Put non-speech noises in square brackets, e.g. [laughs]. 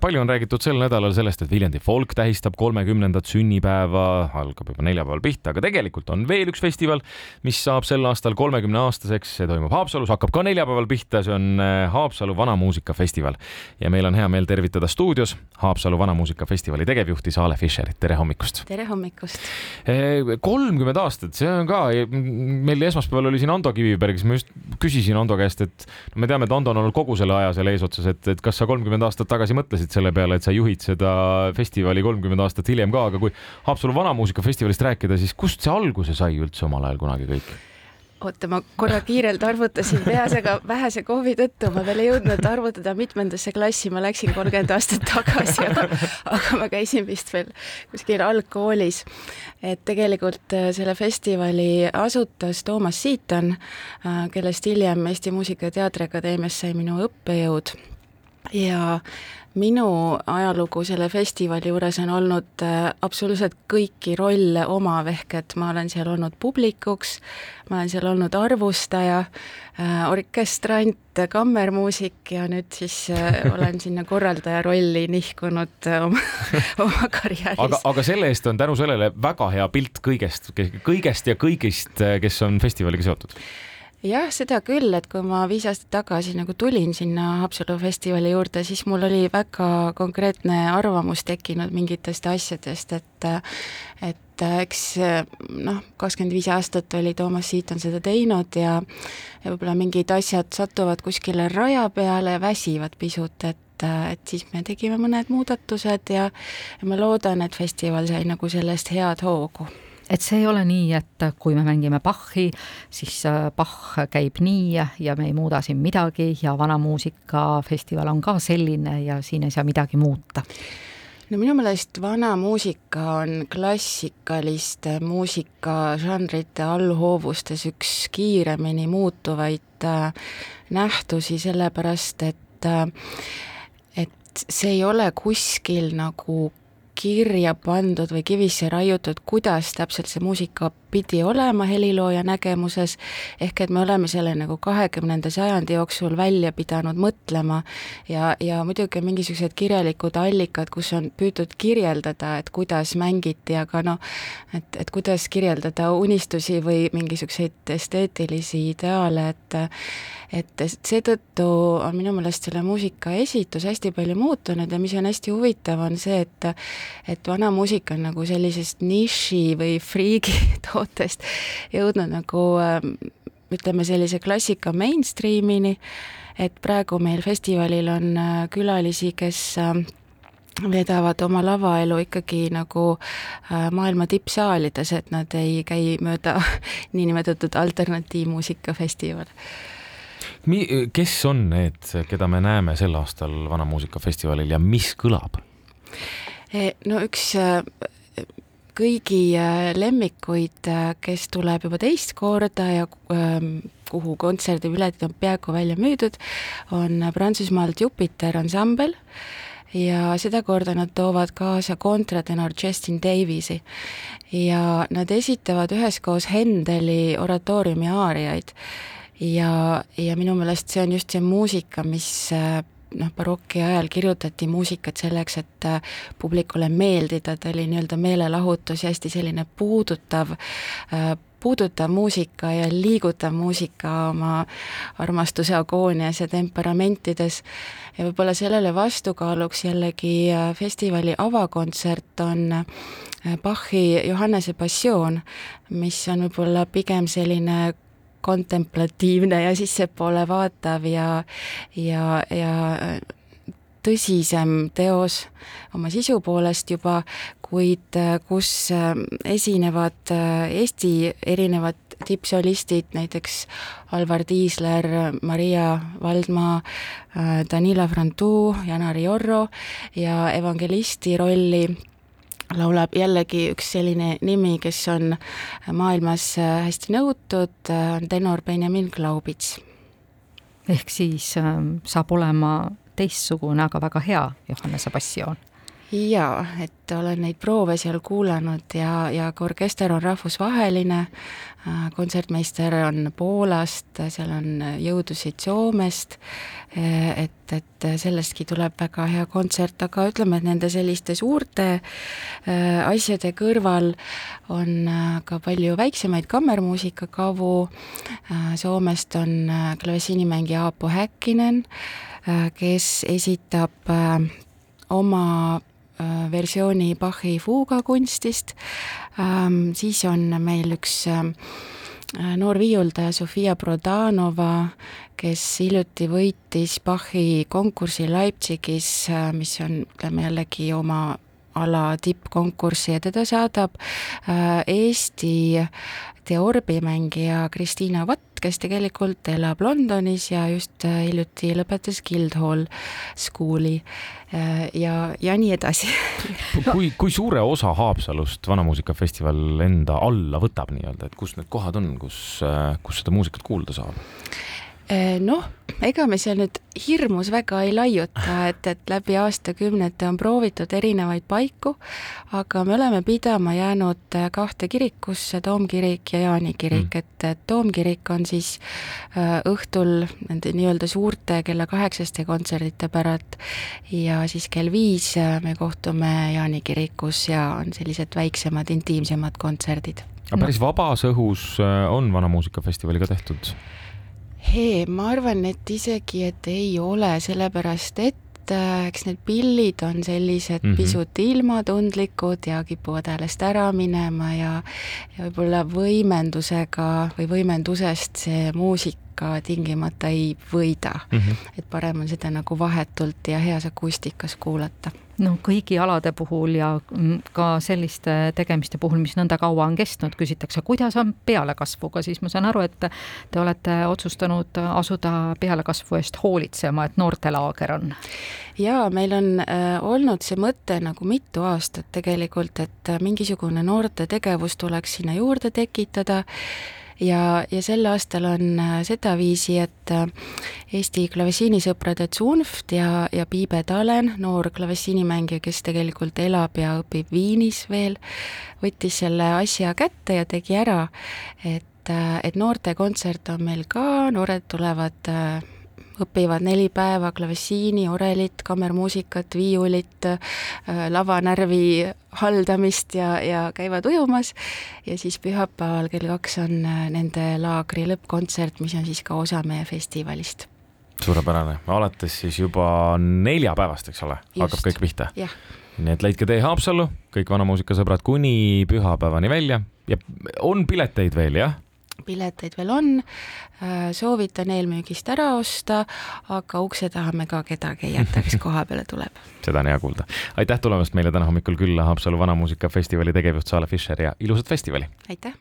palju on räägitud sel nädalal sellest, et Viljandi folk tähistab kolmekümnendat sünnipäeva, algab juba neljapäeval pihta, aga tegelikult on veel üks festival, mis saab sel aastal kolmekümne aastaseks, see toimub Haapsalus, hakkab ka neljapäeval pihta, see on äh, Haapsalu vanamuusikafestival. ja meil on hea meel tervitada stuudios Haapsalu vanamuusikafestivali tegevjuhti Saale Fischerit, tere hommikust! tere hommikust! Äh, kolmkümmend aastat, see on ka, meil esmaspäeval oli siin Ando Kiviberg, siis ma just küsisin Ando käest, et me teame, et Ando on olnud kogu selle aja seal eesotsas, et, et kas sa kolmkümmend aastat tagasi mõtlesid mõtlesid selle peale, et sa juhid seda festivali kolmkümmend aastat hiljem ka, aga kui Haapsalu Vanamuusikafestivalist rääkida, siis kust see alguse sai üldse omal ajal kunagi kõik? oota, ma korra kiirelt arvutasin peas, aga vähese kohvi tõttu ma veel ei jõudnud arvutada, mitmendasse klassi ma läksin kolmkümmend aastat tagasi, aga, aga ma käisin vist veel kuskil algkoolis. et tegelikult äh, selle festivali asutas Toomas Siiton, äh, kellest hiljem Eesti Muusika- ja Teatriakadeemias sai minu õppejõud ja minu ajalugu selle festivali juures on olnud äh, absoluutselt kõiki rolle omav, ehk et ma olen seal olnud publikuks, ma olen seal olnud arvustaja, äh, orkestrant, kammermuusik ja nüüd siis äh, olen [laughs] sinna korraldaja rolli nihkunud oma, [laughs] oma karjääris. aga, aga selle eest on tänu sellele väga hea pilt kõigest, kõigest ja kõigist, kes on festivaliga seotud jah, seda küll, et kui ma viis aastat tagasi nagu tulin sinna Haapsalu festivali juurde, siis mul oli väga konkreetne arvamus tekkinud mingitest asjadest, et et eks noh, kakskümmend viis aastat oli Toomas Siiton seda teinud ja ja võib-olla mingid asjad satuvad kuskile raja peale ja väsivad pisut, et et siis me tegime mõned muudatused ja, ja ma loodan, et festival sai nagu sellest head hoogu et see ei ole nii, et kui me mängime Bachi, siis äh, Bach käib nii ja, me ei muuda siin midagi ja Vanamuusikafestival on ka selline ja siin ei saa midagi muuta. No minu meelest vana muusika on klassikaliste muusikažanrite allhoovustes üks kiiremini muutuvaid äh, nähtusi, sellepärast et äh, et see ei ole kuskil nagu kirja pandud või kivisse raiutud, kuidas täpselt see muusika pidi olema helilooja nägemuses, ehk et me oleme selle nagu kahekümnenda sajandi jooksul välja pidanud mõtlema ja, ja muidugi mingisugused kirjalikud allikad, kus on püütud kirjeldada, et kuidas mängiti, aga noh, et, et kuidas kirjeldada unistusi või mingisuguseid esteetilisi ideaale, et et seetõttu on minu meelest selle muusika esitus hästi palju muutunud ja mis on hästi huvitav, on see, et et vana muusika on nagu sellisest niši või friigi [laughs] tootest jõudnud nagu ähm, ütleme, sellise klassika mainstreamini, et praegu meil festivalil on äh, külalisi, kes ähm, veedavad oma lavaelu ikkagi nagu äh, maailma tippsaalides, et nad ei käi mööda [laughs] niinimetatud alternatiivmuusikafestivale Mi-, kes on need, keda me näeme sel aastal Vanamuusikafestivalil ja mis kõlab? Eh, no üks äh, kõigi äh, lemmikuid, kes tuleb juba teist korda ja ähm, kuhu kontserdipiletid on peaaegu välja müüdud, on Prantsusmaalt Jupiter ansambel ja sedakorda nad toovad kaasa kontratenor Justin Davisi. ja nad esitavad üheskoos Hendeli oratooriumi aariaid ja, ja minu meelest see on just see muusika, mis noh, baroki ajal kirjutati muusikat selleks, et äh, publikule meeldida, ta oli nii-öelda meelelahutus ja hästi selline puudutav, äh, puudutav muusika ja liigutav muusika oma armastuse agoonias ja temperamentides. ja võib-olla sellele vastukaaluks jällegi festivali avakontsert on Bachi Johannese passioon, mis on võib-olla pigem selline kontemplatiivne ja sissepoole vaatav ja, ja, ja tõsisem teos oma sisu poolest juba, kuid äh, kus äh, esinevad äh, Eesti erinevad tippsolistid, näiteks Alvar Tiisler, Maria Valdmaa, Danila Frantu, Janari Orro ja evangelisti rolli laulab jällegi üks selline nimi, kes on maailmas äh, hästi nõutud, äh, on tenor Benjamin Glaubits. ehk siis äh, saab olema teistsugune, aga väga hea Johannese passioon jaa, et olen neid proove seal kuulanud ja, ja ka orkester on rahvusvaheline, kontsertmeister on Poolast, seal on jõudusid Soomest, et, et sellestki tuleb väga hea kontsert, aga ütleme, et nende selliste suurte asjade kõrval on ka palju väiksemaid kammermuusikakavu, Soomest on klavessiinimängija Aapo Häkkinen, kes esitab oma Äh, versiooni Bachi fuugakunstist, ähm, siis on meil üks äh, noor viiuldaja Sofia Prodanova, kes hiljuti võitis Bachi konkursi Leipzigis, äh, mis on, ütleme jällegi oma ala tippkonkurssi ja teda saadab Eesti teorbimängija Kristiina Vatt, kes tegelikult elab Londonis ja just äh, hiljuti lõpetas Guildhall School'i äh, ja, ja nii edasi kui, kui suure osa Haapsalust Vanamuusikafestival enda alla võtab nii-öelda, et kus need kohad on, kus, äh, kus seda muusikat kuulda saab? Noh, ega me seal nüüd hirmus väga ei laiuta, et, et läbi aastakümnete on proovitud erinevaid paiku, aga me oleme pidama jäänud kahte kirikusse, Toomkirik ja Jaani kirik mm., et, Toomkirik on siis äh, õhtul nende nii-öelda suurte kella kaheksaste kontserdite päralt ja siis kell viis me kohtume Jaani kirikus ja on sellised väiksemad, intiimsemad kontserdid. aga päris vabas õhus on Vanamuusikafestivali ka tehtud? Hee, ma arvan, et isegi, et ei ole, sellepärast et äh, eks need pillid on sellised mm -hmm. pisut ilmatundlikud ja kipuvad häälest ära minema ja ja võib-olla võimendusega või võimendusest see muusika tingimata ei võida mm. -hmm. et parem on seda nagu vahetult ja heas akustikas kuulata noh, kõigi alade puhul ja mm, ka selliste tegemiste puhul, mis nõnda kaua on kestnud, küsitakse, kuidas on pealekasvuga, siis ma saan aru, et te olete otsustanud asuda pealekasvu eest hoolitsema, et noortelaager on. jaa, meil on äh, olnud see mõte nagu mitu aastat tegelikult, et mingisugune noortetegevus tuleks sinna juurde tekitada ja, ja sel aastal on äh, sedaviisi, et äh, Eesti klavessiinisõprade Zunft ja, ja Piibe Talen, noor klavessiinimängija, kes tegelikult elab ja õpib Viinis veel, võttis selle asja kätte ja tegi ära, et, äh, et noortekontsert on meil ka, noored tulevad õpivad neli päeva klavessiini, orelit, kammermuusikat, viiulit, äh, lavanärvi haldamist ja, ja käivad ujumas. Ja siis pühapäeval kell kaks on äh, nende laagri lõppkontsert, mis on siis ka osa meie festivalist. suurepärane, alates siis juba neljapäevast, eks ole, hakkab kõik pihta? nii et leidke tee Haapsallu, kõik vanamuusikasõbrad kuni pühapäevani välja. Ja on pileteid veel, jah? Pileteid veel on, äh, soovitan eelmüügist ära osta, aga ukse taha me ka kedagi ei jäta, kes [laughs] koha peale tuleb. seda on hea kuulda. aitäh tulemast meile täna hommikul külla, Haapsalu Vanamuusikafestivali tegevjuht Saale Fischer ja ilusat festivali! aitäh!